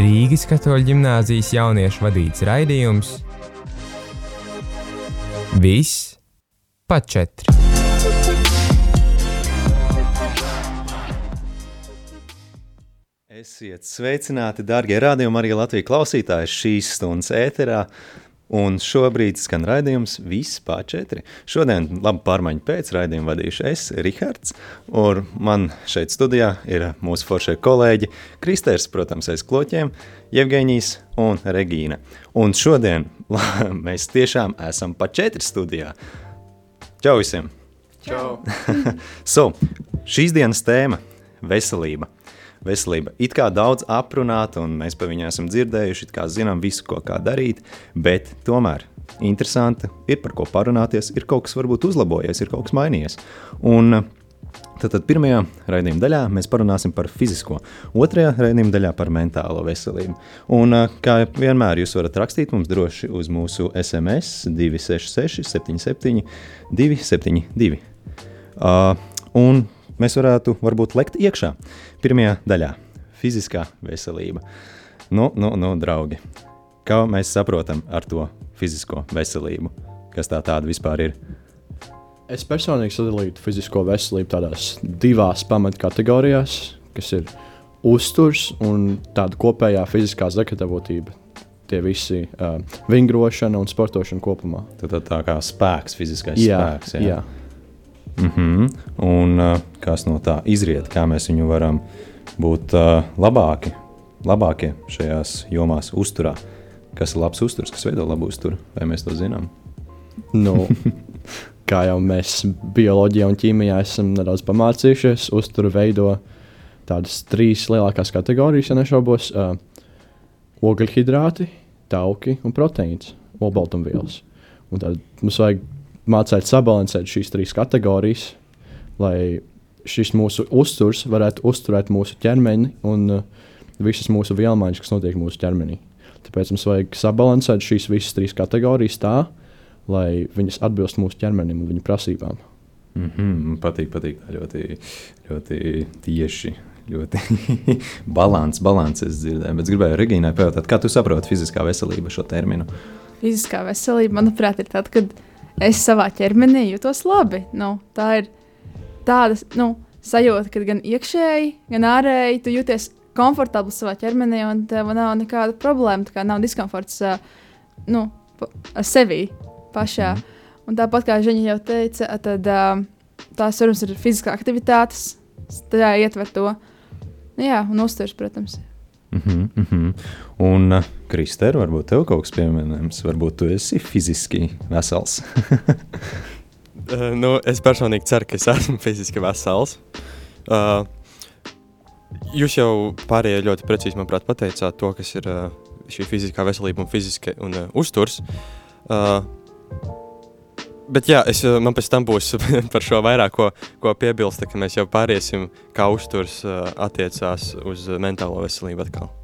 Rīgas katoļu ģimnāzijas jauniešu vadīts raidījums Viss pa četri. Esiet sveicināti, darbie radījumi, arī Latvijas klausītāji šīs stundas ēterā. Un šobrīd skan raidījums Viss pār četri. Šodien labu pārmaiņu pēc raidījuma vadīšu es, Rihards, un man šeit studijā ir mūsu foršie kolēģi Kristers, protams, aiz kloķiem, Jevgeņijs un Regīna. Un šodien mēs tiešām esam pa četri studijā. Čau visiem! Čau! so, šīs dienas tēma – veselība veselība. It kā daudz aprunāta, un mēs par viņu esam dzirdējuši, it kā zinām visu, ko kā darīt, bet tomēr interesanti ir par ko parunāties, ir kaut kas varbūt uzlabojies, ir kaut kas mainījies. Un Tad, tad pirmajā raidījuma daļā mēs parunāsim par fizisko, otrajā raidījuma daļā par mentālo veselību. Un, kā vienmēr, jūs varat rakstīt mums droši uz mūsu SMS 266, 77, 272. Uh, un mēs varētu varbūt lekt iekšā. Pirmajā daļā - fiziskā veselība. Nu, nu, nu, draugi, kā mēs saprotam ar to fizisko veselību? Kas tā tāda vispār ir? Es personīgi sadalītu fizisko veselību tādās divās pamatkategorijās, kas ir uzturs un tāda kopējā fiziskā sagatavotība. Tie visi uh, vingrošana un sportošana kopumā. Tad tā, tā kā spēks, fiziskais jā, spēks. Jā. jā. Mm -hmm. Un uh, kas no tā izriet, kā mēs viņu varam būt uh, labāki, labākie šajās jomās, uzturā. Kas ir labs uzturs, kas veido labu uzturu, vai mēs to zinām? Nu, kā jau mēs bioloģijā un ķīmijā esam nedaudz pamācījušies, uzturu veido tādas trīs lielākās kategorijas, ja nešaubos uh, - ogļhidrāti, tauki un proteīns, olbaltumvielas. Un tad mums vajag mācīt sabalansēt šīs trīs kategorijas, lai šis mūsu uzturs varētu uzturēt mūsu ķermeni un uh, visas mūsu vielmaiņas, kas notiek mūsu ķermenī. Tāpēc mums vajag sabalansēt šīs visas trīs kategorijas tā, lai viņas atbilst mūsu ķermenim un viņa prasībām. Mm -hmm, patīk, patīk. Ļoti, ļoti tieši. Ļoti balans, balans es dzirdēju. Bet es gribēju Regīnai pajautāt, kā tu saproti fiziskā veselība šo terminu? Fiziskā veselība, manuprāt, ir tad, kad es savā ķermenī jūtos labi. Nu, tā ir tāda nu, sajūta, ka gan iekšēji, gan ārēji tu jūties komfortabli savā ķermenī, un tev nav nekāda problēma. Tā kā nav diskomforts nu, ar sevi pašā. Mm. Un tāpat kā Žiņa jau teica, tad tās, protams, ir fiziskā aktivitātes, tā ietver to. Nu, jā, un uzturs, protams. Mm -hmm, mm -hmm. Un, uh, Kristēra, varbūt tev kaut kas pieminams, varbūt tu esi fiziski vesels. uh, nu, es personīgi ceru, ka es esmu fiziski vesels. Uh, jūs jau pārējie ļoti precīzi, manuprāt, pateicāt to, kas ir uh, šī fiziskā veselība un fiziska un uh, uzturs. Uh, Bet jā, es, man pēc tam būs par šo vairāk ko, ko piebilst, ka mēs jau pāriesim, kā uzturs uh, attiecās uz mentālo veselību atkal.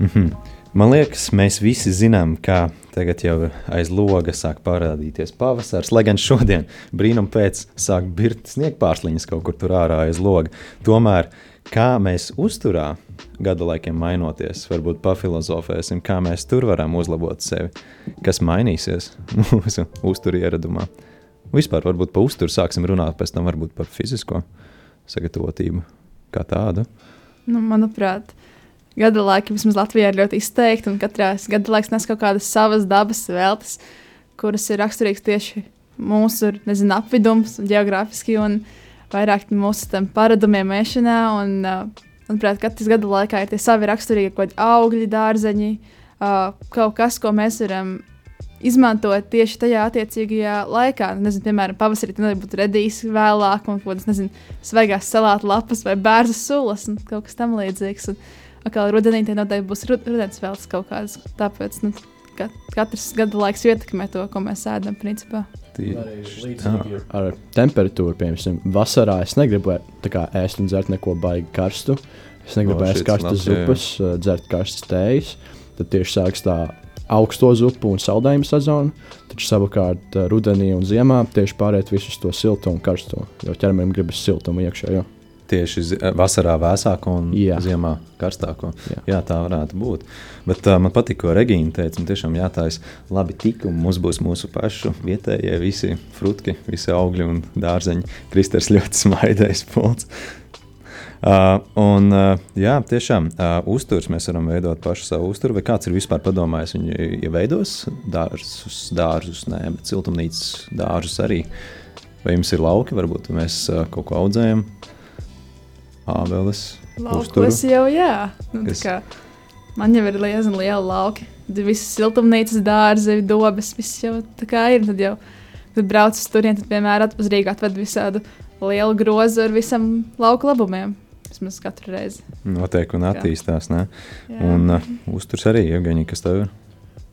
Mm -hmm. Man liekas, mēs visi zinām, kā tagad jau aiz loga sāk parādīties pavasars, lai gan šodien brīnum pēc sāk birt sniegpārsliņas kaut kur tur ārā aiz loga. Tomēr kā mēs uzturā gadu laikiem mainoties, varbūt pafilozofēsim, kā mēs tur varam uzlabot sevi, kas mainīsies mūsu uzturu ieradumā. Vispār varbūt par uzturu sāksim runāt, pēc tam varbūt par fizisko sagatavotību kā tādu. Nu, manuprāt, gada laiki vismaz Latvijā ir ļoti izteikti, un katrā gada laiks nes kaut kādas savas dabas veltes, kuras ir raksturīgas tieši mūsu nezinu, apvidums, geogrāfiski un vairāk mūsu paradumiem ēšanā. Un, uh, Manuprāt, katrs gada laikā ir tie savi raksturīgi kaut kādi augļi, dārzeņi, uh, kaut kas, ko mēs varam izmantot tieši tajā attiecīgajā laikā. Nezinu, piemēram, pavasarī tam būtu redījis vēlāk, un kaut kādas, svaigās salātu lapas vai bērnu sulas un kaut kas tam līdzīgs. Un, atkal rudenī tie noteikti būs rudens vēlas kaut kādas. Tāpēc nu, katrs gada laiks ietekmē to, ko mēs ēdam, principā. Līdzīgi ar temperatūru, piemēram, vasarā es negribu kā, ēst un dzert neko baigi karstu. Es negribu ēst karstas zupas, dzert karstas tējas. Tad tieši sākas tā augsto zupu un saldējumu sezonu, taču savukārt rudenī un ziemā tieši pāriet visu uz to silto un karsto, jo ķermenim gribas siltumu iekšējo. Tieši vasarā vēsāko un Jā. ziemā karstāko. Jā. Jā, tā varētu būt. Bet uh, man patīk, ko Regīna teica. Tiešām jātājas labi tikumi. Mums būs mūsu pašu vietējie visi frutki, visi augļi un dārzeņi. Kristers ļoti smaidējis pults. Uh, un, uh, jā, tiešām uh, uzturs mēs varam veidot pašu savu uzturu. Vai kāds ir vispār padomājis, viņi ja veidos dārzus, dārzus, nē, bet siltumnīcas dārzus arī. Vai jums ir lauki, varbūt mēs uh, kaut ko audzējam? Ābeles, Laukos jau, jā. Nu, tā Kas? kā man jau ir liela, liela lauki. Tad visas siltumnīcas, dārzi, dobas, viss jau tā kā ir. Tad jau, kad brauc uz turieni, tad vienmēr uz Rīgā atved visādu lielu grozu ar visam lauku labumiem. Vismaz katru reizi. notiek un attīstās. Ne? Jā. Un uh, uzturs arī, Evgeņi, kas tev ir?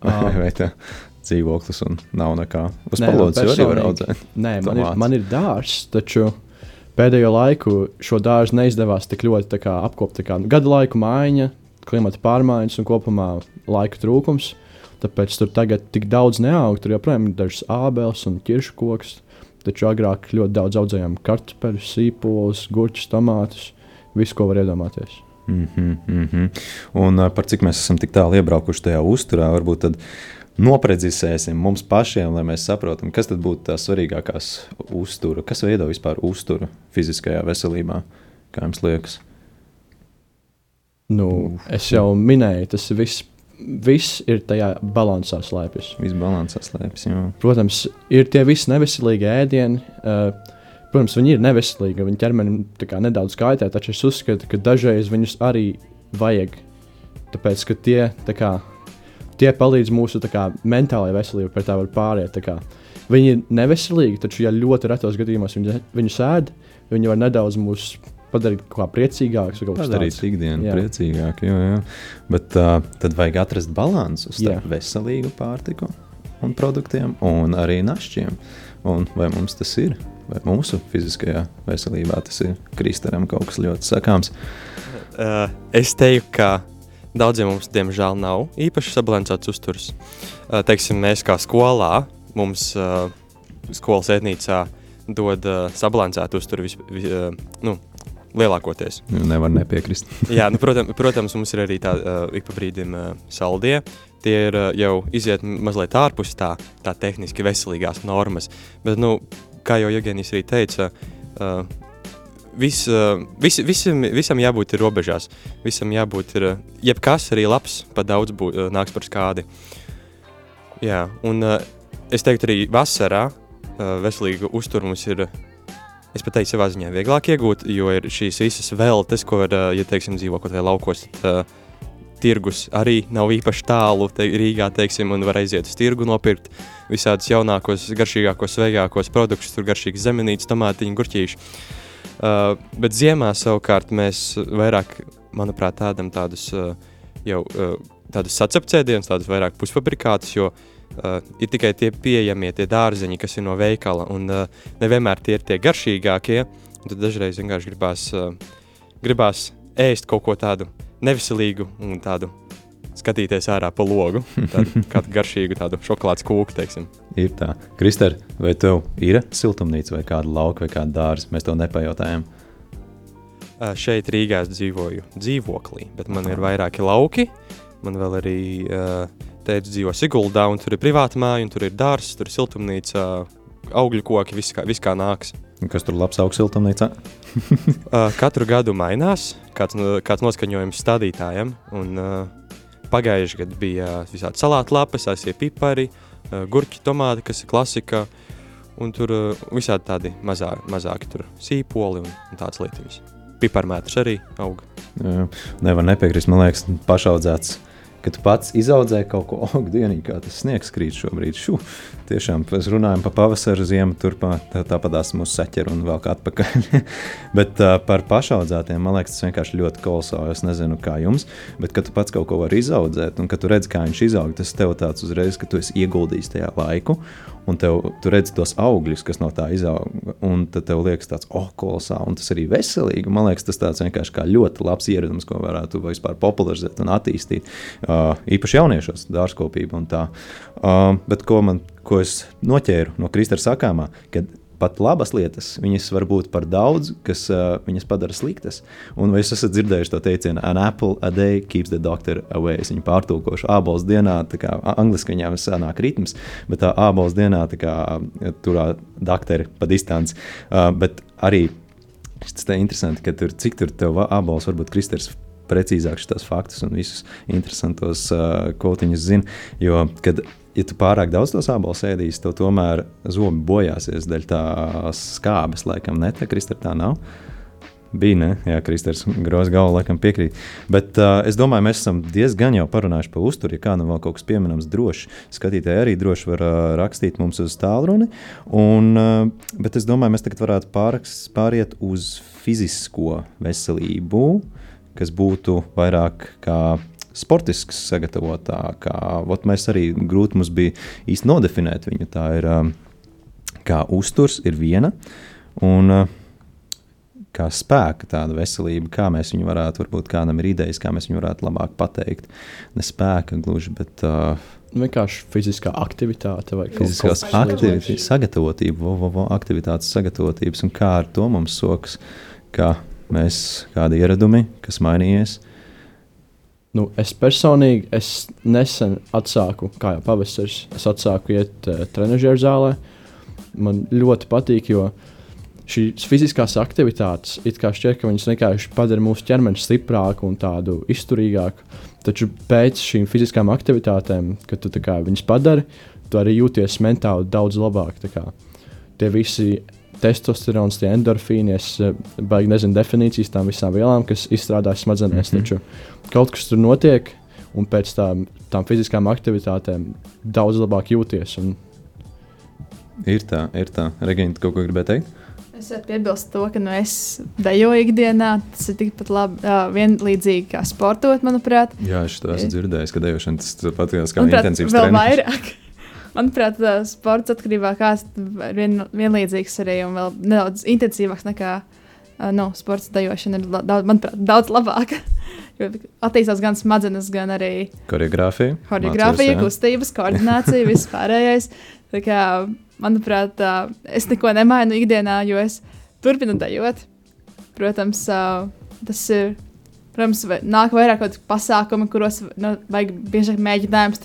Ā. Vai tā dzīvoklis un nav nekā? Uz Nē, palodzes jau arī var audzēt. Nē, man ir, man ir dārsts, taču pēdējo laiku šo dārzu neizdevās tik ļoti kā apkopt. tā Kā, gada laika maiņa, klimata pārmaiņas un kopumā laika trūkums. Tāpēc tur tagad tik daudz neaug. Tur joprojām ir dažs ābeles un ķiršu koks. Taču agrāk ļoti daudz audzējām kartupeļus, sīpolus, gurķus, tomātus. Visu, ko var iedomāties. Mm -hmm, mm -hmm. Un uh, par cik mēs esam tik tālu iebraukuši tajā uzturā, varbūt tad noprecizēsim mums pašiem, lai mēs saprotam, kas tad būtu tās svarīgākās uztura, kas veido vispār uzturu fiziskajā veselībā, kā jums liekas. Nu, es jau minēju, tas viss, viss ir tajā balansā slēpjas. Viss balansā slēpjas. jā. Protams, ir tie visi neveselīgi ēdieni. Uh, protams, viņi ir neveselīgi, viņi ķermenim nedaudz kaitē, taču es uzskatu, ka dažreiz viņus arī vajag. Tāpēc, ka tie, tā kā, tie palīdz mūsu tā kā, mentālajai veselībai, pēc tā var pāriet. tā kā. Viņi ir neveselīgi, taču, ja ļoti retos gadījumos viņi, viņu sēž, viņi var nedaudz mūs padarīt kaut kā priecīgākus. vai kaut Padarīt tāds. ikdienu Jā. priecīgāku. Jā, jā. Bet uh, tad vajag atrast līdzsvaru starp Jā. veselīgu pārtiku un produktiem un arī našķiem. Un vai mums tas ir? Vai mūsu fiziskajā veselībā tas ir? Kristaram kaut kas ļoti sakāms. Uh, es teiktu, ka daudziem mums, diemžēl, nav īpaši sabalansēts uzturs. Uh, teiksim, mēs kā skolā, mums uh, skolas ētnīcā dod uh, sabalansētu uzturu vis, vis, nu, lielākoties. Nu, Nevar nepiekrist. Jā, nu, protams, protams, mums ir arī tādi uh, ik pa brīdim uh, saldie. Tie ir uh, jau iziet mazliet ārpus tā, tā tehniski veselīgās normas. Bet, nu, kā jau Jēgenis arī teica, uh, vis, vis, visam, visam jābūt ir robežās. Visam jābūt ir, jebkas arī labs, pa daudz bū, nāks par skādi. Jā, un es teiktu arī vasarā veselīgu uzturu mums ir Es pat teiktu, savā ziņā vieglāk iegūt, jo ir šīs visas veltes, ko, ā, ja teiksim, dzīvo kaut kādā laukos, tad tirgus arī nav īpaši tālu te, Rīgā, teiksim, un var aiziet uz tirgu nopirkt visādus jaunākos, garšīgākos, sveigākos produktus, tur garšīgas zemenītes, tomātiņu, gurķīši. Uh, bet ziemā savukārt mēs vairāk, manuprāt, tādam tādus uh, jau uh, tādus sacepcēdienus, tādus vairāk pusfabrikātus, jo uh, ir tikai tie pieejamie, tie dārzeņi, kas ir no veikala, un uh, nevienmēr tie ir tie garšīgākie, tad dažreiz vienkārši gribās, uh, gribās ēst kaut ko tādu neveselīgu un tādu skatīties ārā pa logu, tādu garšīgu tādu šokolādes kūku, teiksim. Ir tā. Kristēr, vai tev ir siltumnīca vai kāda lauka vai kāda dārza? Mēs to nepajautājām. Šeit Rīgā es dzīvoju dzīvoklī, bet man ir vairāki lauki. Man vēl arī teica, dzīvo Siguldā, un tur ir privāta māja, un tur ir dārsts, tur ir siltumnīca, augļu koki, viss kā, viss kā nāks. Kas tur labs augsts siltumnīcā? Katru gadu mainās kāds, kāds noskaņojums stādītājiem. Un, pagājušajā gadā bija visādi salātu lapas, asie pipari, uh, gurķi, tomāti, kas ir klasika. Un tur uh, visādi tādi mazā, mazāki tur sīpoli un, un tādas lietas. Piparmētrs arī aug. Jā, Nevar nepiekrist. Man liekas, pašaudzēts. Kad tu pats izaudzēji kaut ko dienīgi, kā tas sniegs krīt šobrīd. Šu, tiešām runājam par pavasaru, ziemu, turpmāk tā, tāpatās mūsu saķeru un vēl kā atpakaļ. bet uh, par pašaudzētiem man liekas, tas vienkārši ļoti kolosāli. Es nezinu, kā jums, bet kad tu pats kaut ko vari izaudzēt, un kad tu redz, kā viņš izaug, tas tev tāds uzreiz, ka tu esi ieguldījis tajā laiku. Un tev, tu redz tos augļus, kas no tā izaug, un tad tev liekas, tāds, oh, kolosāli, un tas arī veselīgi. Man liekas, tas tāds vienkārši kā ļoti labs ieradums, ko varētu vispār popularizēt un attīstīt. Uh, īpaši jauniešos, dārzkopība un tā. Uh, bet ko, man, ko es noķēru no Kristēra sakāmā, kad pat labas lietas, viņas var būt par daudz, kas uh, viņas padara sliktas. Un vai jūs esat dzirdējuši to teicienu, an apple a day keeps the doctor away? Es viņu pārtulkošu ābols dienā, tā kā angliski viņām sanāk ritms, bet tā ābols dienā tā kā turā doktori pa distanci. Uh, bet arī tas ir interesanti, ka tur cik tur tev ābols varbūt kristers precīzāk šos faktus un visus interesantos uh, kotiņus zina. Jo, kad ja tu pārāk daudz tos apelsīnus ēdīsi, tad tomēr zobi bojāsies dēļ tās skābes, laikam, ne tā, Kristē, tā nav. Bija, ne? Jā, Kristers grozs galvu laikam piekrīt. Bet uh, es domāju, mēs esam diezgan jau parunājuši par uzturu. Ja kādam vēl kaut kas pieminams, droši skatītāji arī droši var uh, rakstīt mums uz tālruni. Un, uh, bet es domāju, mēs tagad varētu pāraks, pāriet uz fizisko veselību, kas būtu vairāk kā sportisks sagatavotā. Mēs arī grūti mums bija īsti nodefinēt viņu. Tā ir um, kā uzturs, ir viena. Un, uh, kā spēka, tāda veselība, kā mēs viņu varētu, varbūt kādam ir idejas, kā mēs viņu varētu labāk pateikt. Ne spēka gluži, bet uh, vienkārši fiziskā aktivitāte vai fiziskās aktivitātes, sagatavotība, vo, vo, vo, aktivitātes sagatavotības un kā ar to mums sokas, kā mēs, kādi ieradumi, kas mainījies. Nu, es personīgi es nesen atsāku, kā jau pavasaris, es atsāku iet uh, trenižera zālē. Man ļoti patīk, jo šīs fiziskās aktivitātes it kā šķiet, ka viņas vienkārši padara mūsu ķermeni stiprāku un tādu izturīgāku. Taču pēc šīm fiziskām aktivitātēm, kad tu kā, viņas padari, tu arī jūties mentāli daudz labāk. Tie visi testosterons, tie endorfīni, es eh, baigi nezinu definīcijas tām visām vielām, kas izstrādājas smadzenēs. Mm -hmm. Taču kaut kas tur notiek, un pēc tām, tām fiziskām aktivitātēm daudz labāk jūties. Un... Ir tā, ir tā. Regina, kaut ko gribēji teikt? Es varu piebilst to, ka nu, es dejoju ikdienā. Tas ir tikpat labi, uh, vienlīdzīgi kā sportot, manuprāt. Jā, es to esmu dzirdējis, ka dejošana tas pat kā intensīvs treniņš. Vēl vairāk. Manuprāt, sports atkarībā no kāds vien, vienlīdzīgs arī un vēl nedaudz intensīvāks nekā nu, sports dejošana. Ir daudz, manuprāt, daudz labāka. Jo attīstās gan smadzenes, gan arī choreogrāfija. Choreogrāfija, kustības, koordinācija, viss pārējais. Tā kā, manuprāt, es neko nemainu ikdienā, jo es turpinu dejot. Protams, tas ir. Protams, nāk vairāk pasākumu, kuros nu, vajag biežāk mēģinājums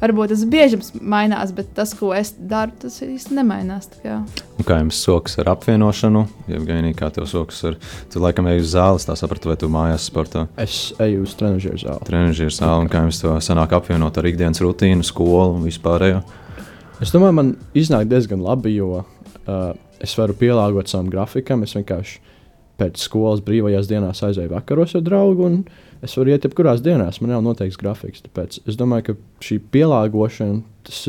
varbūt tas bieži mainās, bet tas, ko es daru, tas īsti nemainās. Kā. kā jums sokas ar apvienošanu? Ja gainī, kā tev sokas ar, tu laikam ej uz zāles, tā sapratu, vai tu mājās sportā? Es eju uz trenižera zāli. Trenižera zāli, un kā jums to sanāk apvienot ar ikdienas rutīnu, skolu un vispārējo? Es domāju, man iznāk diezgan labi, jo uh, es varu pielāgot savam grafikam. Es vienkārši pēc skolas brīvajās dienās aizēju vakaros ar draugu. Un, uh, es varu iet jebkurās dienās, man nav noteikts grafiks. Tāpēc es domāju, ka šī pielāgošana, tas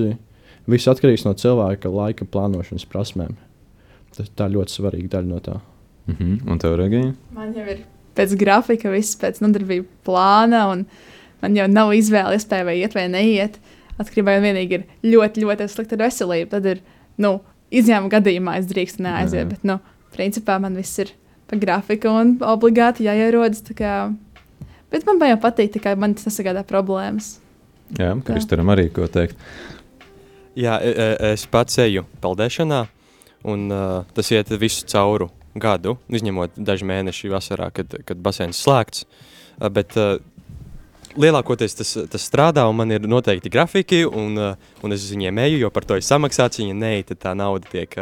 viss atkarīgs no cilvēka laika plānošanas prasmēm. Tas, tā ir ļoti svarīga daļa no tā. Mm -hmm. Un tev, Regija? Man jau ir pēc grafika, viss pēc nodarbību plāna, un man jau nav izvēle, iespēja vai iet vai neiet. Atkarībā no vienīgi ir ļoti, ļoti slikta veselība. Tad ir, nu, izņēmuma gadījumā es drīkstu neaiziet, bet, nu, principā man viss ir pa grafiku un obligāti jāierodas. Bet man jau patīk, ka man tas nesagādā problēmas. Jā, Kristaram arī ko teikt. Jā, e, e, es pats eju peldēšanā, un uh, tas iet visu cauru gadu, izņemot daži mēneši vasarā, kad, kad basēns slēgts. Uh, bet uh, lielākoties tas, tas strādā, un man ir noteikti grafiki, un, un es viņiem eju, jo par to ir samaksāts. Ja nē, tad tā nauda tiek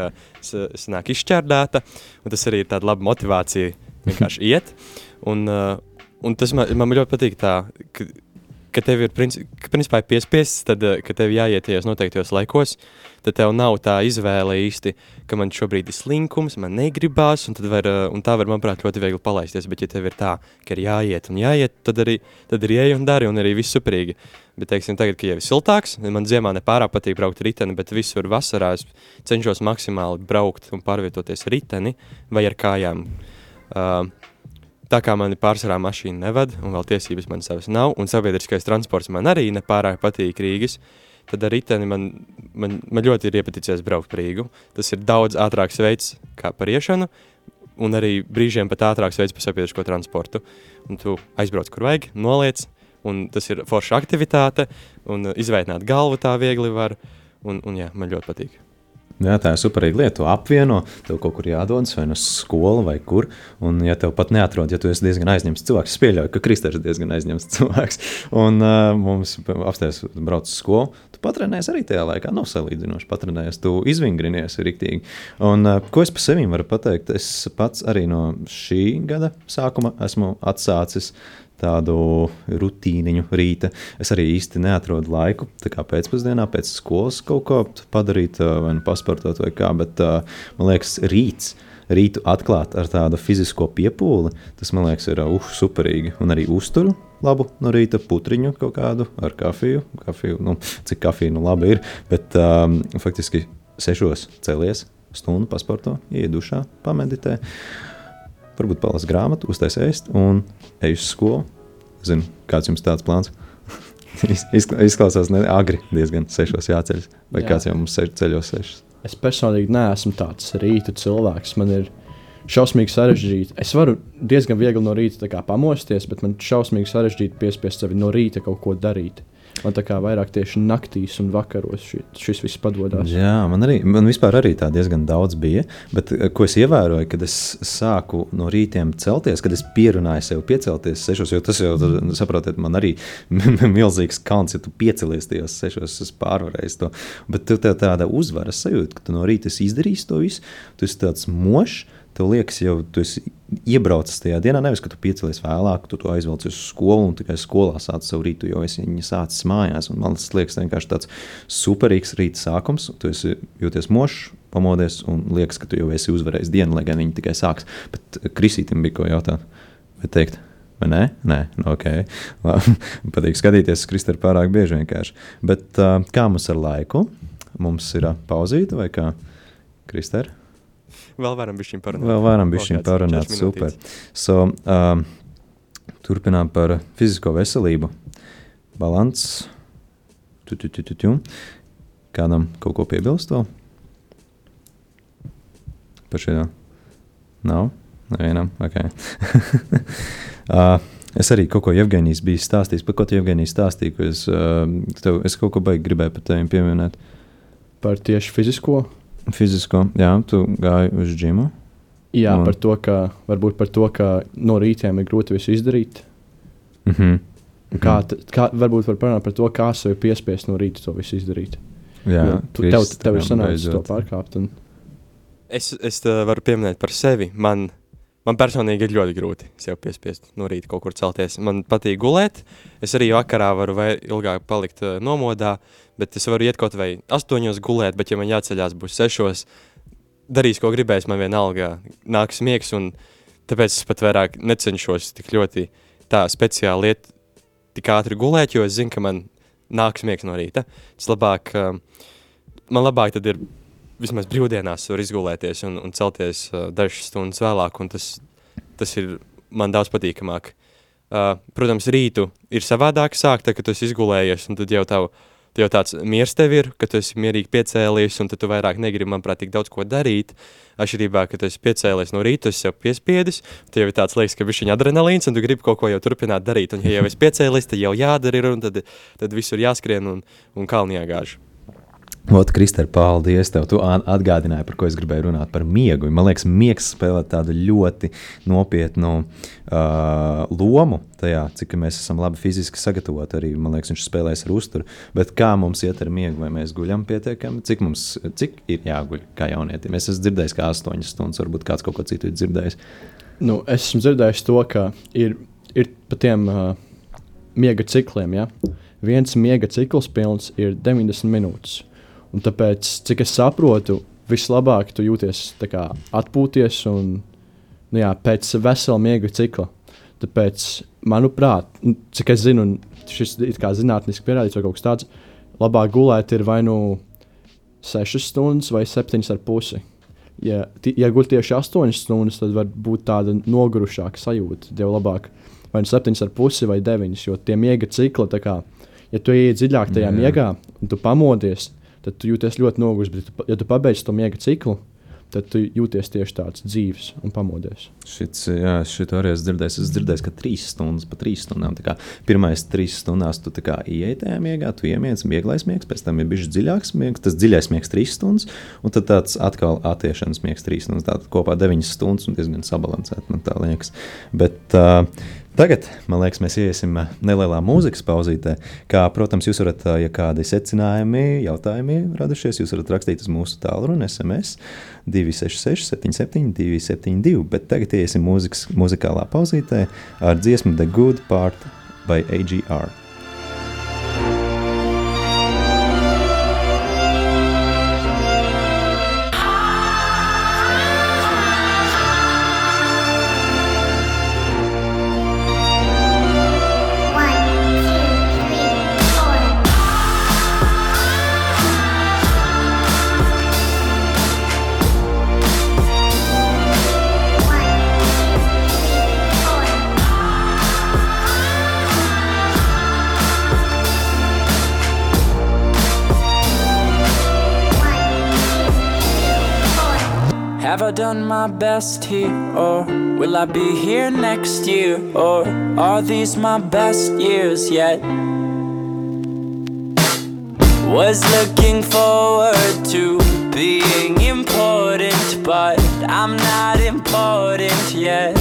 sanāk izšķērdēta, un tas arī ir tāda laba motivācija vienkārši iet. Un, Un tas man, man ļoti patīk, tā, ka, ka tev ir principā piespiests, tad, eh, ka tev jāiet tajos noteiktajos laikos, tad tev nav tā izvēle īsti, ka man šobrīd ir slinkums, man negribās, un, var, eh, un tā var, manuprāt, ļoti viegli palaisties. Bet, ja tev ir tā, ka ir jāiet un jāiet, tad arī, tad arī ej un dari, un arī viss superīgi. Bet, teiksim, tagad, kad jau ir siltāks, man ziemā nepārāk patīk braukt riteni, bet visur vasarā es cenšos maksimāli braukt un pārvietoties riteni vai ar kājām. Uh, Tā kā man pārsvarā mašīna nevada, un vēl tiesības man savas nav, un sabiedriskais transports man arī nepārāk patīk Rīgas, tad ar riteni man, man, man ļoti ir iepaticies braukt par Rīgu. Tas ir daudz ātrāks veids kā par iešanu, un arī brīžiem pat ātrāks veids par sabiedrisko transportu. Un tu aizbrauc, kur vajag, noliec, un tas ir forša aktivitāte, un izveicināt galvu tā viegli var, un, un jā, man ļoti patīk. Jā, tā ir superīga lieta. Tu apvieno, tev kaut kur jādodas, vai no nu skolas, vai kur. Un, ja tev pat neatrod, ja tu esi diezgan aizņemts cilvēks, es pieļauju, ka Kristers ir diezgan aizņemts cilvēks. Un uh, mums apstājas brauc uz skolu. Tu patrenējies arī tajā laikā, nav salīdzinoši patrenējies. Tu izvingrinies rīktīgi. Un uh, ko es par sevi varu pateikt? Es pats arī no šī gada sākuma esmu atsācis tādu rutīniņu rīta. Es arī īsti neatrodu laiku, tā kā pēcpusdienā, pēc skolas kaut ko padarīt, vai nu pasportot, vai kā. Bet man liekas, rīts. Rītu atklāt ar tādu fizisko piepūli, tas man liekas, ir uh, superīgi. Un arī uzturu labu no rīta putriņu kaut kādu ar kafiju. kafiju nu, cik kafija nu labi ir, bet um, faktiski sešos celies, stundu pasporto, iedušā, pameditē. Uh, varbūt palasa grāmatu, uztais ēst un ej uz skolu. Zinu, kāds jums tāds plāns? Izklausās ne agri, diezgan sešos jāceļas. Vai Jā. kāds jau mums ceļos sešos? Es personīgi neesmu tāds rītu cilvēks. Man ir šausmīgi sarežģīti. Es varu diezgan viegli no rīta pamosties, bet man šausmīgi sarežģīti piespiest sevi no rīta kaut ko darīt. Man tā kā vairāk tieši naktīs un vakaros šis, šis viss padodas. Jā, man arī, man vispār arī tā diezgan daudz bija. Bet eh, ko es ievēroju, kad es sāku no rītiem celties, kad es pierunāju sev piecelties sešos, jo tas jau, saprotiet, man arī milzīgs kalns, ja tu piecelies tajos sešos, es pārvarēju to. Bet tev tā tāda uzvaras sajūta, ka tu no rīta izdarīsi to visu, tu esi tāds mošs tev liekas, jau tu esi iebraucis tajā dienā. Nevis, ka tu piecelies vēlāk, tu to aizvelc uz skolu un tikai skolā sāc savu rītu, jo es viņu sācis mājās. Un man tas liekas vienkārši tāds superīgs rīta sākums. Tu esi jūties mošs, pamodies un liekas, ka tu jau esi uzvarējis dienu, lai gan viņi tikai sāks. Bet Krisītam bija ko jautāt vai teikt. Vai nē, nē, nu, ok. Patīk skatīties, Kristēna pārāk bieži vienkārši. Bet uh, kā mums ar laiku? Mums ir uh, pauzīte vai kā? Kristēna? Vēl varam bišķiņ parunāt. Vēl varam bišķiņ parunāt, super. So, um, turpinām par fizisko veselību. Balans. Tu, tu, tu, tu, tu. Kādam kaut ko piebilst vēl? Par šo? Nav? Nevienam? Ok. uh, Es arī kaut ko Jevgenijs biju stāstījis. Par ko tu Jevgenijs stāstīji? Es, uh, tev, es kaut ko baigi gribēju par tevi pieminēt. Par tieši fizisko? Fizisko, jā, tu gāji uz džimu. Jā, un... par to, ka varbūt par to, ka no rītiem ir grūti visu izdarīt. Mm -hmm. Kā, kā, varbūt var parunāt par to, kā sev piespiest no rīta to visu izdarīt. Jā, jo, tu, tev, tev ir sanācis to pārkāpt. Un... Es, es varu pieminēt par sevi. Man, man personīgi ir ļoti grūti sev piespiest no rīta kaut kur celties. Man patīk gulēt. Es arī vakarā varu vai ilgāk palikt uh, nomodā. Bet es varu iet kaut vai astoņos gulēt, bet, ja man jāceļās būs sešos, darīs, ko gribēs, man vienalga nāks miegs, un tāpēc es pat vairāk necenšos tik ļoti tā speciāli iet tik ātri gulēt, jo es zinu, ka man nāks miegs no rīta. Tas labāk, man labāk tad ir vismaz brīvdienās var izgulēties un, un celties uh, dažas stundas vēlāk, un tas, tas ir man daudz patīkamāk. Uh, protams, rītu ir savādāk sākt, kad tu esi izgulējies, un tad jau tavu Tad jau tāds miers tev ir, ka tu esi mierīgi piecēlies, un tu vairāk negribi, manuprāt, tik daudz ko darīt. Atšķirībā, ka tu esi piecēlies no rīta, tu jau piespiedis, tad jau ir tāds liekas, ka viņš ir adrenalīns, un tu gribi kaut ko jau turpināt darīt. Un, ja jau esi piecēlies, tad jau jādara, un tad, tad visur jāskrien un, un kalni jāgāž. Ot, Kristēr, paldies tev. Tu atgādināji, par ko es gribēju runāt, par miegu. Man liekas, miegs spēlē tādu ļoti nopietnu uh, lomu tajā, cik mēs esam labi fiziski sagatavoti. Arī, man liekas, viņš spēlēs ar uzturu. Bet kā mums iet ar miegu, vai mēs guļam pietiekami? Cik mums cik ir jāguļ kā jaunietim? Es esmu dzirdējis, ka 8 stundas, varbūt kāds kaut ko citu ir dzirdējis. Nu, es esmu dzirdējis to, ka ir, ir pa tiem uh, miega cikliem. Ja? Viens miega cikls pilns ir 90 minūtes. Un tāpēc, cik es saprotu, vislabāk tu jūties kā, atpūties un nu, jā, pēc vesela miega cikla. Tāpēc, manuprāt, nu, cik es zinu, šis ir zinātniski pierādīts, vai kaut kas tāds, labāk gulēt ir vai nu 6 stundas vai 7,5. Ja, ja guļ tieši 8 stundas, tad var būt tāda nogurušāka sajūta. Jau labāk vai nu 7,5 vai 9, jo tie miega cikli, kā, ja tu ienāc dziļāk tajā Jā. miegā un tu pamodies, tad tu jūties ļoti noguris. Bet, tu- ja tu pabeidz to miega ciklu, tad tu jūties tieši tāds dzīves un pamodies. Šits, jā, šito arī esmu dzirdējis. Es dzirdēju, ka trīs stundas, pa trīs stundām. Pirmais trīs stundās tu ienāc tajā miegā, tu iemiedz vieglais miegs, pēc tam ir bijis dziļāks miegs, tas dziļais miegs trīs stundas, un tad tāds atkal attiešanas miegs trīs stundas. Tātad kopā deviņas stundas un diezgan sabalansēti, man tā liekas. Bet, uh, Tagad, man liekas, mēs iesim ā, nelielā mūzikas pauzītē. Kā, protams, jūs varat, ā, ja kādi secinājumi, jautājumi radušies, jūs varat rakstīt uz mūsu tālruni SMS 266, 77, 272. Bet tagad iesim mūzikas, muzikālā pauzītē ar dziesmu The Good Part by AGR. Done my best here, or will I be here next year, or are these my best years yet? Was looking forward to being important, but I'm not important yet.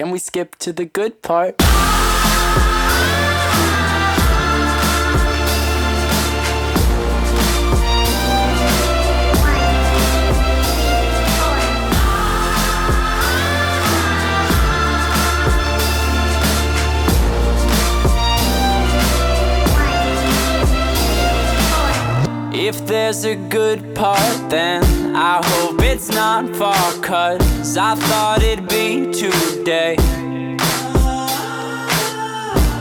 Can we skip to the good part? If there's a good part, then I hope it's not far cause I thought it'd be today.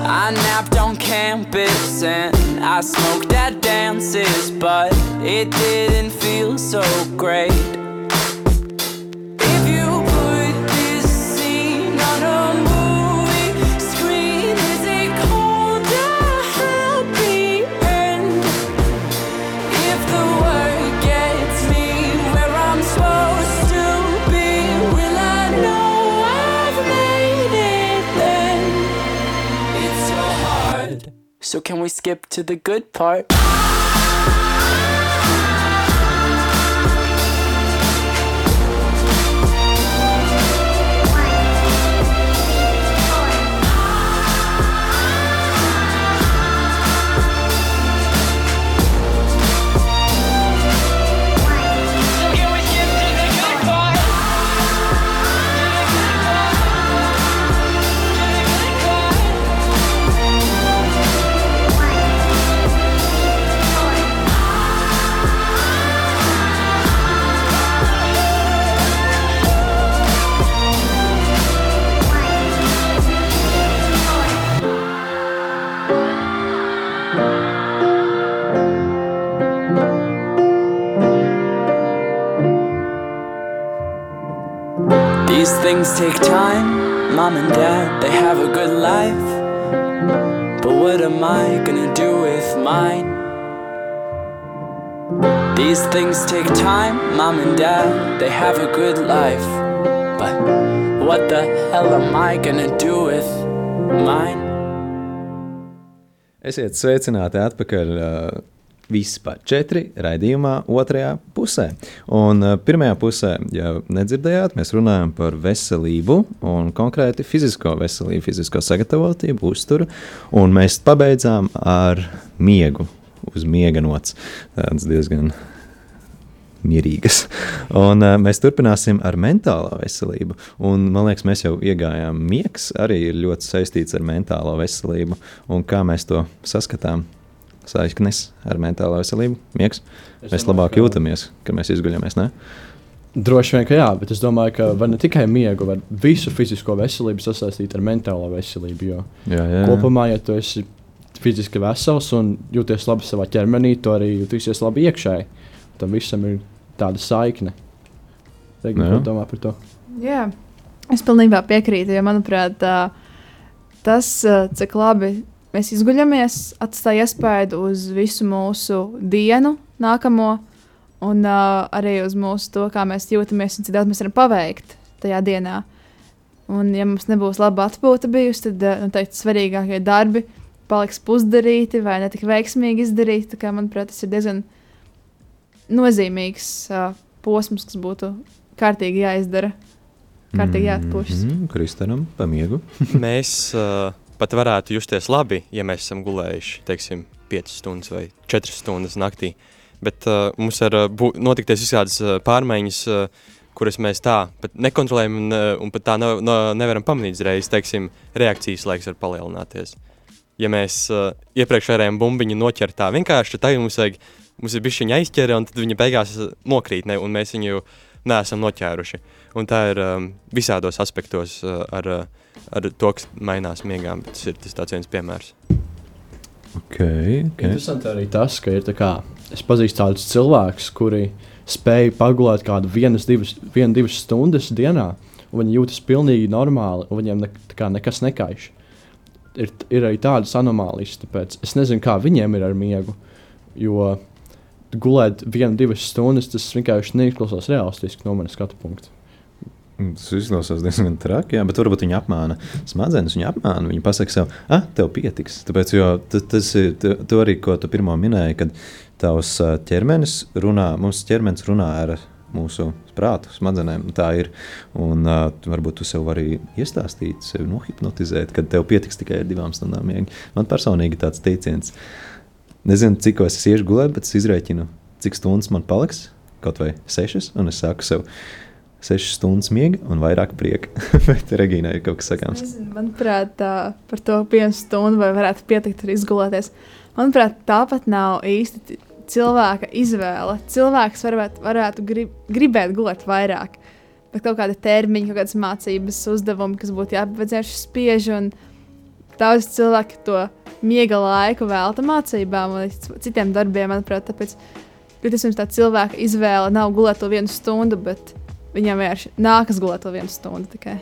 I napped on campus and I smoked at dances, but it didn't feel so great. So can we skip to the good part? Have a good life. But what am I gonna do with mine? These things take time, mom and dad, they have a good life. But what the hell am I gonna do with mine? Esiet sveicināti atpakaļ. Uh, Vispār četri raidījumā, otrajā pusē. Un uh, pirmajā pusē, ja nedzirdējāt, mēs runājam par veselību un konkrēti fizisko veselību, fizisko sagatavotību, uzturu. Un mēs pabeidzām ar miegu, uz miega nots. Tāds diezgan mierīgas. Un, uh, mēs turpināsim ar mentālo veselību. Un, man liekas, mēs jau iegājām. Miegs arī ir ļoti saistīts ar mentālo veselību. Un kā mēs to saskatām? Saiknes ar mentālo veselību, miegs. Es Mēs labāk ka- jūtamies, kad mēs izguļamies. Ne? Droši vien, ka jā, bet es domāju, ka var ne tikai miegu, var visu fizisko veselību sasaistīt ar mentālo veselību. Jo Jā, jā. kopumā, ja tu esi fiziski vesels un jūties labi savā ķermenī, tu arī jutīsies labi iekšēji. Tam visam ir tāda saikne. Jā. ko domā par to? Jā, es pilnībā piekrītu, jo manuprāt, tas, ā, cik labi mēs izguļamies, atstāja iespaidu uz visu mūsu dienu, nākamo, un uh, arī uz mūsu to, kā mēs jūtamies un cik daudz mēs varam paveikt tajā dienā. Un, ja mums nebūs laba atpūta bijusi, tad uh, noteikti svarīgākie darbi paliks pusdarīti vai ne tik veiksmīgi izdarīti. Tā Kā, manuprāt, tas ir diezgan nozīmīgs uh, posms, kas būtu kārtīgi jāizdara. Kārtīgi jāatpūšas. Mm, Kristenam, pamiegu. Mēs uh, pat varētu justies labi, ja mēs esam gulējuši, teiksim, 5 stundas vai 4 stundas naktī. Bet uh, mums var uh, notikties visādas uh, pārmaiņas, uh, kuras mēs tā pat nekontrolējam un, uh, un pat tā ne, no, nevaram pamanīt uzreiz. Teiksim, reakcijas laiks var palielināties. Ja mēs uh, iepriekš varējām bumbiņu noķert tā vienkārši, tad tagad mums, vajag, mums ir bijis viņa aizķere, un tad viņa beigās uh, nokrīt, ne, un mēs viņu neesam noķēruši. Un tā ir um, visādos aspektos uh, ar, uh, ar to, kas mainās miegā. bet Tas ir tas viens piemērs. Okay, okay. Interesanti arī tas, ka ir tā kā, es pazīstu tādus cilvēkus, kuri spēj pagulēt kādu vienas, divas, vienu, divas stundas dienā, un viņi jūtas pilnīgi normāli, un viņiem ne, kā nekas nekaiš. Ir, ir arī tādas anomālijas, tāpēc es nezinu, kā viņiem ir ar miegu. Jo gulēt vienu, divas stundas, tas vienkārši neizklausās realistiski no manas skatu punkta. Mm, Tas izklausās diezgan traki, jā, bet varbūt viņi apmāna smadzenes. Viņi apmāna, viņi pasaka sev, ah, tev pietiks. Tāpēc, jo ta- tas ir tu, arī, ko tu pirmo minēji, kad tavs ķermenis runā, mums ķermenis runā ar mūsu prātu, smadzenēm. Tā ir. Un uh, varbūt tu sev vari iestāstīt, sevi nohipnotizēt, kad tev pietiks tikai ar divām stundām miega. Man personīgi tāds teiciens, nezinu, cik es iešu gulēt, bet es izrēķinu, cik stundas man paliks, kaut vai sešas, un es saku sev, sešas stundas miega un vairāk prieka. Bet Regīnai ir kaut kas sakāms. Nezinu, manuprāt, tā, par to vienu stundu vai varētu pietikt arī izgulēties. Manuprāt, tāpat nav īsti ti- cilvēka izvēle. Cilvēks varētu, varētu grib, gribēt gulēt vairāk, bet kaut kāda termiņa, kaut kādas mācības, uzdevumi, kas būtu jāpaveic, viņš spiež. un Daudz cilvēku to miega laiku velta mācībām un citiem darbiem, manuprāt, tāpēc iespējams tā cilvēka izvēle nav gulēt to vienu stundu, bet viņam vienkārši nākas gulēt to vienu stundu tikai.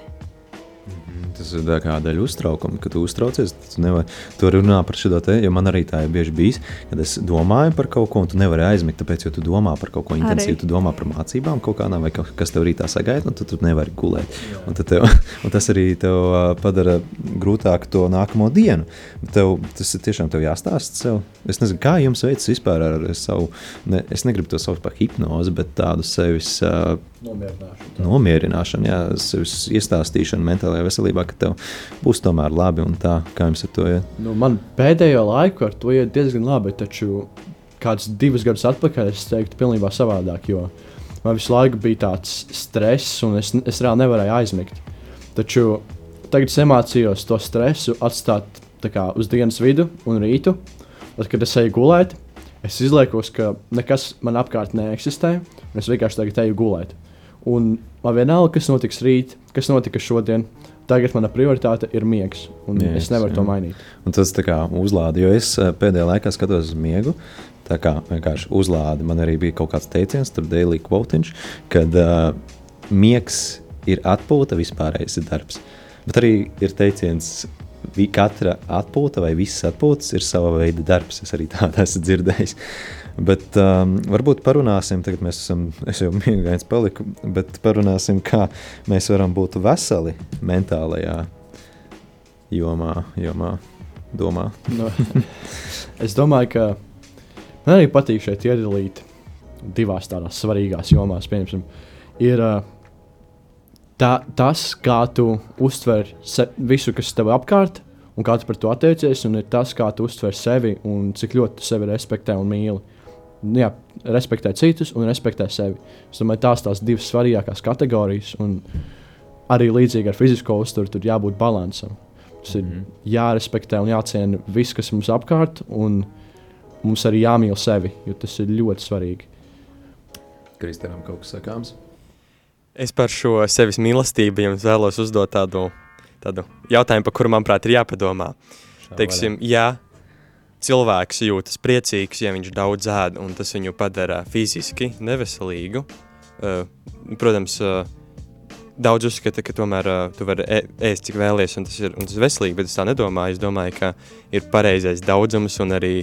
Tas ir tā kā daļa uztraukuma, kad tu uztraucies. Tu, nevar, tu runāt par šo te, jo man arī tā ir bieži bijis, kad es domāju par kaut ko, un tu nevari aizmigt, tāpēc, jo tu domā par kaut ko intensīvu, tu domā par mācībām kaut kādām, vai kaut kas tev rītā sagaida, un tu, tu nevari gulēt. Un, tad tev, un tas arī tev padara grūtāk to nākamo dienu. Tev, tas ir tiešām tev jāstāsta sev. Es nezinu, kā jums veicas vispār ar savu, ne, es negribu to saukt par hipnozi, bet tādu sevis ā, Nomierināšana. nomierināšana, jā, sevis iestāstīšana mentālajā veselībā, ka tev būs tomēr labi un tā, kā jums ar to ir. Nu, man pēdējo laiku ar to iet diezgan labi, taču kāds divus gadus atpakaļ es teiktu, pilnībā savādāk. Jo man visu laiku bija tāds stress, un es, es reāli nevarēju aizmigt. Taču tagad es iemācījos to stresu atstāt tā kā, uz dienas vidu un rītu. Tad, kad es eju gulēt, es izliekos, ka nekas man apkārt neeksistē, un es vienkārši tagad eju gulēt. Un man vienalga, kas notiks rīt, kas notika šodien. Tagad mana prioritāte ir miegs, un Miegs, es nevaru to jā. mainīt. Un tas tā kā uzlādi, jo es eh, pēdējā laikā skatos uz miegu. Tā kā vienkārši uzlādi. Man arī bija kaut kāds teiciens, tur daily quotiņš, kad uh, miegs ir atpūta, vispārējais ir darbs. Bet arī ir teiciens, ka katra atpūta vai visas atpūtas ir sava veida darbs. Es arī tādu esmu dzirdējis. Bet um, varbūt parunāsim, tagad mēs esam, es jau mīlēju, paliku, bet parunāsim, kā mēs varam būt veseli mentālajā jomā, jomā domā. Nu, es domāju, ka man arī patīk šeit iedalīt divās tādās svarīgās jomās. Piemēram, ir ā, tā, tas, kā tu uztver se, visu, kas tev apkārt, un kā tu par to attiecies, un ir tas, kā tu uztver sevi un cik ļoti tu sevi respektē un mīli. Nu Jā, respektē citus un respektē sevi. Es domāju, tās tās divas svarīgākās kategorijas, un arī līdzīgi ar fizisko uzturu, tur jābūt līdzsvaram. Tas ir Mhm. jārespektē un jāciena viss, kas mums apkārt, un mums arī jāmīl sevi, jo tas ir ļoti svarīgi. Kristānam kaut kas sakāms. Es par šo sevis mīlestību jums vēlos uzdot tādu, tādu jautājumu, par kuru, manuprāt, ir jāpadomā. Teiksim, ja cilvēks jūtas priecīgs, ja viņš daudz ēd, un tas viņu padara fiziski neveselīgu, uh, protams, uh, daudz uzskata, ka tomēr uh, tu vari ē- ēst, cik vēlies, un tas ir, un tas ir veselīgi, bet es tā nedomāju. Es domāju, ka ir pareizais daudzums, un arī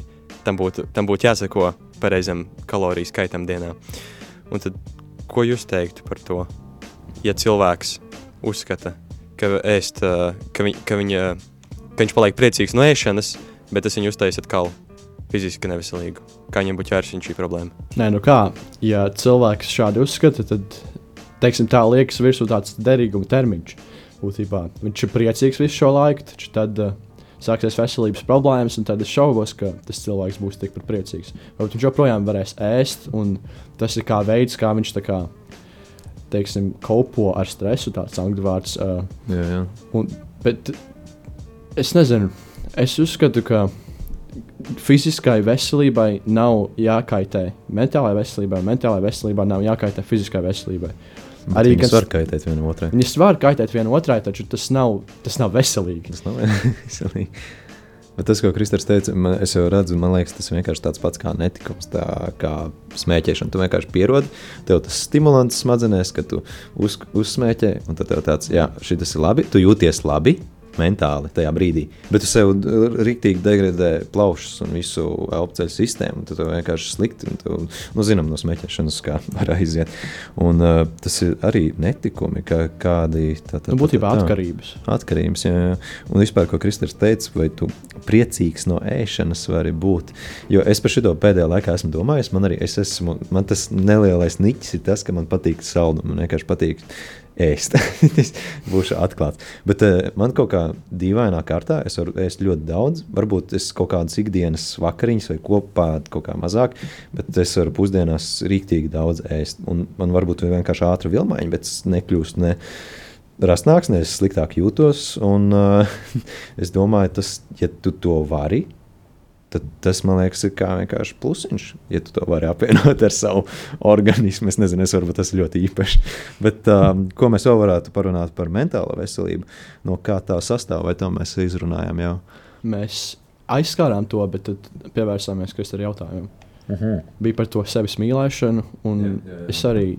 tam būtu, tam būtu jāsako pareizam kaloriju skaitam dienā. Un tad, ko jūs teiktu par to? Ja cilvēks uzskata, ka, ēst, uh, ka, viņ, ka, viņa, ka viņš paliek priecīgs no ēšanas, bet tas viņu uztaisīs atkal fiziski neveselīgu. Kā viņam būtu jārisina šī problēma? Nē, nu kā, ja cilvēks šādi uzskata, tad, teiksim, tā liekas virsū tāds derīguma termiņš. Būtībā viņš ir priecīgs visu šo laiku, taču tad uh, sāksies veselības problēmas, un tad es šaubos, ka tas cilvēks būs tikpat priecīgs. Varbūt viņš joprojām varēs ēst, un tas ir kā veids, kā viņš tā kā, teiksim, kopo ar stresu, tāds angļu vārds. Uh, Jā, jā. Un, bet es nezinu, es uzskatu, ka fiziskai veselībai nav jākaitē mentālajai veselībai, mentālajai veselībai nav jākaitē fiziskai veselībai. Arī Arī kas var kaitēt vienam otrai. Viņas var kaitēt vienam otrai, taču tas nav, tas nav veselīgi. Tas nav veselīgi. Bet tas, ko Kristers teica, man, es jau redzu, man liekas, tas vienkārši tāds pats kā netikums, tā kā smēķēšana. Tu vienkārši pierodi, tev tas stimulants smadzenēs, ka tu uz, uzsmēķē, un tad tev tāds, jā, šis ir labi, tu jūties labi. Mentāli tajā brīdī. Bet tu sev rīktīgi degradē plaušas un visu elpoceļu sistēmu. Tad tev vienkārši slikti. un Tev, nu, zinām, no smēķēšanas, kā var aiziet. Un uh, tas ir arī netikumi, ka kādi tā, tā, Nu, būtībā tā, tā. atkarības. Atkarības, jā, jā. Un vispār, ko Kristers teica, vai tu priecīgs no ēšanas vari būt. Jo es par šo pēdējā laikā esmu domājis, man arī es esmu, man tas nelielais niķis ir tas, ka man patīk saldumi. Man vienkārši patīk ēst. būšu atklāts. Bet uh, man kaut kā dīvainā kārtā, es varu ēst ļoti daudz. Varbūt es kaut kādas ikdienas vakariņas vai kopā kaut kā mazāk, bet es varu pusdienās rīktīgi daudz ēst. Un man varbūt ir vienkārši ātra vilmaiņa, bet es nekļūstu ne. Rasnāks, ne es sliktāk jūtos. Un, uh, es domāju, tas, ja tu to vari, tad tas man liekas, ir kā vienkārši plusiņš. Ja tu to vari apvienot ar savu organismu, es nezinu, es varbūt tas ir ļoti īpaši. Bet um, ko mēs vēl varētu parunāt par mentālo veselību, no kā tā sastāv, vai to mēs izrunājām jau? Mēs aizskārām to, bet tad pievērsāmies Kristēna jautājumam. Uh -huh. Bija par to sevis mīlēšanu, un jā, jā, jā. es arī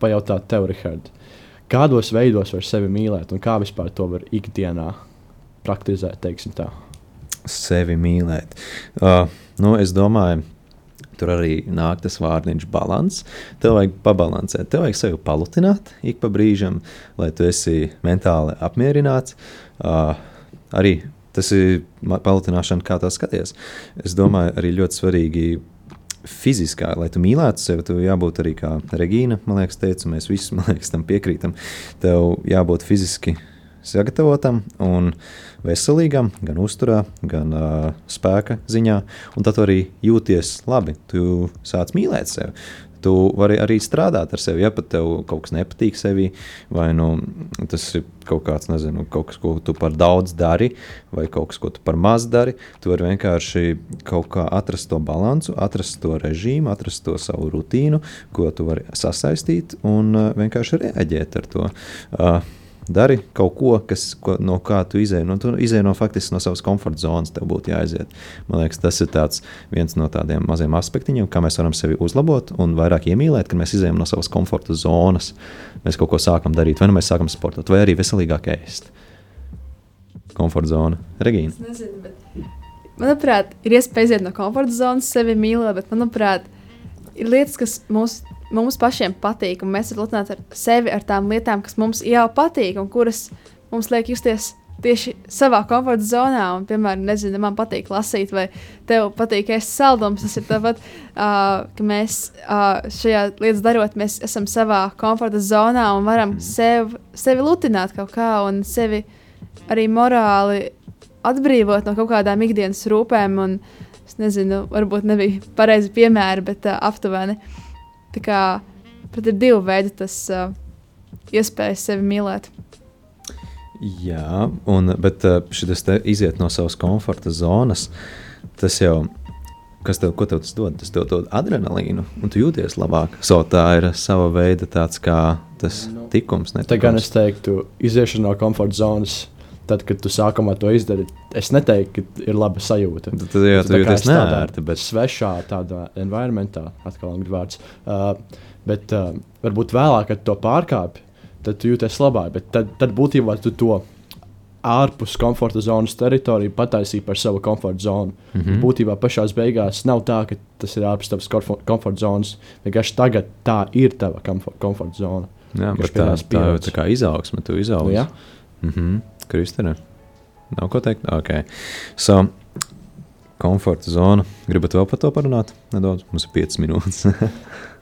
pajautāju tev, Rihard, kādos veidos var sevi mīlēt, un kā vispār to var ikdienā praktizēt, teiksim tā. Sevi mīlēt. Uh, nu, es domāju, tur arī nāk tas vārdiņš balans. Tev vajag pabalansēt, tev vajag sevi palutināt ik pa brīžam, lai tu esi mentāli apmierināts. Uh, arī tas ir palutināšana, kā tā skaties. Es domāju, arī ļoti svarīgi fiziskā, lai tu mīlētu sevi, tev jābūt arī kā Regīna, man liekas, teica, mēs visi, man liekas, tam piekrītam. Tev jābūt fiziski sagatavotam un veselīgam, gan uzturā, gan uh, spēka ziņā, un tad arī jūties labi. Tu sāc mīlēt sevi. Tu vari arī strādāt ar sevi, ja pat tev kaut kas nepatīk sevi, vai nu, tas ir kaut kāds, nezinu, kaut kas, ko tu par daudz dari, vai kaut kas, ko tu par maz dari. Tu vari vienkārši kaut kā atrast to balansu, atrast to režīmu, atrast to savu rutīnu, ko tu vari sasaistīt un uh, vienkārši reaģēt ar to. Uh, Dari kaut ko, kas, ko, no kā tu izēji. No, tu izēji no faktiski no savas komforta zonas, tev būtu jāaiziet. Man liekas, tas ir tāds, viens no tādiem maziem aspektiem, kā mēs varam sevi uzlabot un vairāk iemīlēt, kad mēs izējām no savas komforta zonas. Mēs kaut ko sākam darīt, vai nu mēs sākam sportot, vai arī veselīgāk ēst. Komforta zona. Regīna. Nezinu, bet manuprāt, ir iespēja iziet no komforta zonas, sevi mīlēt, bet manuprāt, ir lietas, kas mums, mums pašiem patīk, un mēs varam lutināt ar sevi ar tām lietām, kas mums jau patīk un kuras mums liek justies. Tieši savā komforta zonā, un, piemēram, nezinu, man patīk lasīt, vai tev patīk ēst saldumus. Tas ir tāpat, uh, ka mēs uh, šajā lietas darot, mēs esam savā komforta zonā un varam sev, sevi lutināt kaut kā un sevi arī morāli atbrīvot no kaut kādām ikdienas rūpēm. Un, es nezinu, varbūt nebija pareizi piemēri, bet uh, aptuveni. Tā kā pat ir divi veidi, tas uh, iespējas sevi mīlēt. Jā, un, bet šis iziet no savas komforta zonas. Tas jau kas tev, ko tev tas dod? Tas tev dod adrenalīnu, un tu jūties labāk. So, tā ir sava veida tāds kā tas tikums. Tā gan netikums. es teiktu, iziešana no komforta zonas. Tad, kad tu sākumā to izdari, es neteiktu, ka ir laba sajūta. Tad, tad jā, tu tā kā jūties esi tādā neērti, bet svešā tādā environmentā, atkal angļu vārds. Uh, bet uh, varbūt vēlāk, kad to pārkāpj, tad tu jūties labāk. Bet tad, tad būtībā tu to ārpus komforta zonas teritoriju pataisīji par savu komforta zonu. Mm. -hmm. Būtībā pašā beigās nav tā, ka tas ir ārpus tavas komfo- komforta zonas. Vienkārši tagad tā ir tava komfo- komforta zona. jā, bet tā, tā jau tā kā izaugsme, tu izaugs. Nu, jā. Mhm. Kristina, nav ko teikt? Ok. So, komforta zona. Gribat vēl par to parunāt? Nedaudz, mums ir 5 minūtes.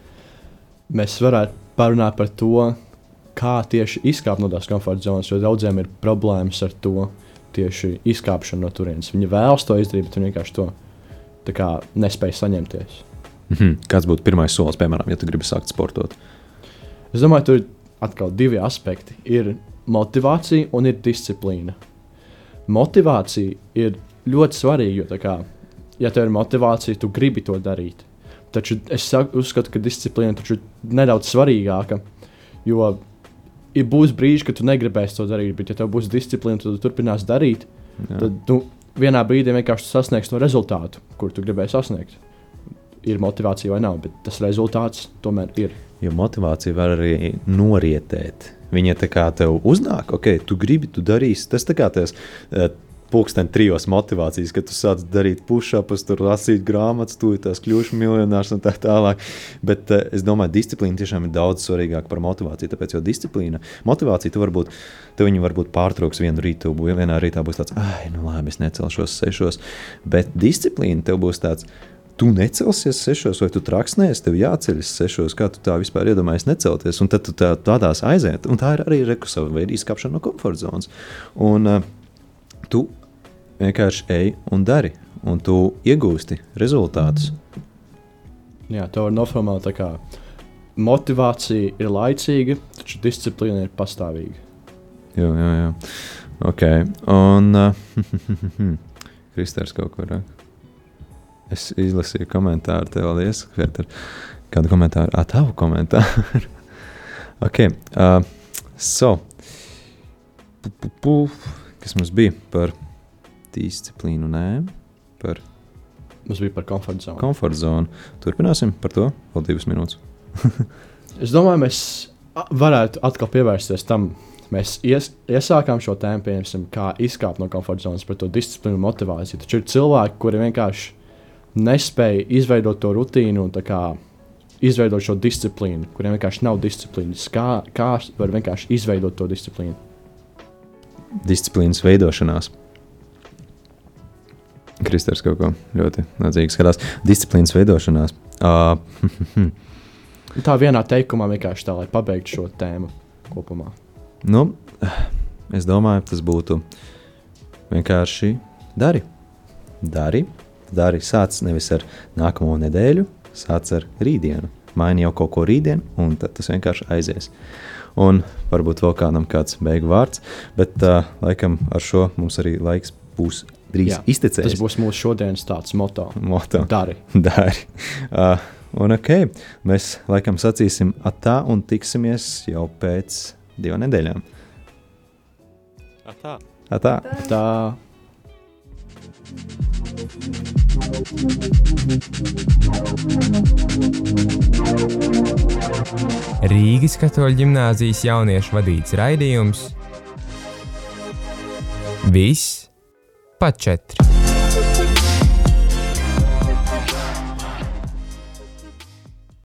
Mēs varētu parunāt par to, kā tieši izkāpt no tās komforta zonas, jo daudziem ir problēmas ar to tieši izkāpšanu no turienes. Viņi vēlas to izdarīt, bet viņi vienkārši to kā nespēja saņemties. Mhm. Kāds būtu pirmais solis, piemēram, ja tu gribi sākt sportot? Es domāju, tur ir atkal divi aspekti. Ir motivācija un ir disciplīna. Motivācija ir ļoti svarīga, jo, kā, ja tev ir motivācija, tu gribi to darīt. Taču es saku, uzskatu, ka disciplīna ir nedaudz svarīgāka. Jo ir būs brīži, kad tu negribēsi to darīt, bet, ja tev būs disciplīna, tad tu turpināsi darīt. Jā. Tad nu, vienā brīdī vienkārši sasniegs to rezultātu, kur tu gribēji sasniegt. Ir motivācija vai nav, bet tas rezultāts tomēr ir. Jo motivācija var arī norietēt. Viņa tā kā tev uznāk, ok, tu gribi, tu darīsi. Tas tā kā tas uh, pulksten trijos motivācijas, kad tu sāc darīt push-ups, tur lasīt grāmatas, tu tās kļūsi miljonārs un tā tālāk. Bet uh, es domāju, disciplīna tiešām ir daudz svarīgāka par motivāciju. Tāpēc, jo disciplīna, motivācija, tu varbūt, tu viņu varbūt pārtrauks vienu rītu, vienā rītā būs tāds, ah, nu labi, es necelšos sešos. Bet disciplīna tev būs tāds. Tu necelsies sešos, vai tu traksnēsi, tev jāceļas sešos, kā tu tā vispār iedomājies necelties. Un tad tu tā, tādās aiziet. Un tā ir arī rekusava veida izkāpšana no komforta zonas. Un uh, tu vienkārši ej un dari, un tu iegūsti rezultātus. Jā, to var noformulēt tā kā motivācija ir laicīga, taču disciplīna ir pastāvīga. Jā, jā, jā. Ok. Un uh, Kristers kaut kur raksta. Es izlasīju komentāru, tev vēl ieskatīt. Kādu komentāru? Ah, tavu komentāru. ok. Uh, so. Pu, pu, pu. Kas mums bija par disciplīnu? Nē, par Mums bija par komforta zonu. komforta zonu. Turpināsim par to vēl divas minūtes. Es domāju, mēs varētu atkal pievērsties tam. Mēs ies, iesākām šo tēmu, pieņemsim, kā izkāpt no komforta zonas, par to disciplīnu motivāciju. Taču ir cilvēki, kuri vienkārši nespēja izveidot to rutīnu un izveidot šo disciplīnu, kuriem vienkārši nav disciplīnas. Kā, kā var vienkārši izveidot to disciplīnu? disciplīnas veidošanās. Kristers kaut ko ļoti nadzīgi skatās. Disciplīnas veidošanās. Uh, Tā vienā teikumā vienkārši tā, lai pabeigtu šo tēmu kopumā. nu, es domāju, tas būtu vienkārši dari. Dari, dari. Sāc nevis ar nākamo nedēļu, sāc ar rītdienu. Maini jau kaut ko rītdien, un tad tas vienkārši aizies. Un varbūt vēl kādam kāds beigu vārds, bet uh, laikam ar šo mums arī laiks būs drīz Jā, iztecējis. Tas būs mūsu šodienas tāds moto. Moto. Dari. Dari. Uh, un ok, mēs laikam sacīsim atā un tiksimies jau pēc divām nedēļām. Tā. Atā. Tā. Rīgas katoļu ģimnāzijas jauniešu vadīts raidījums Viss pa četri.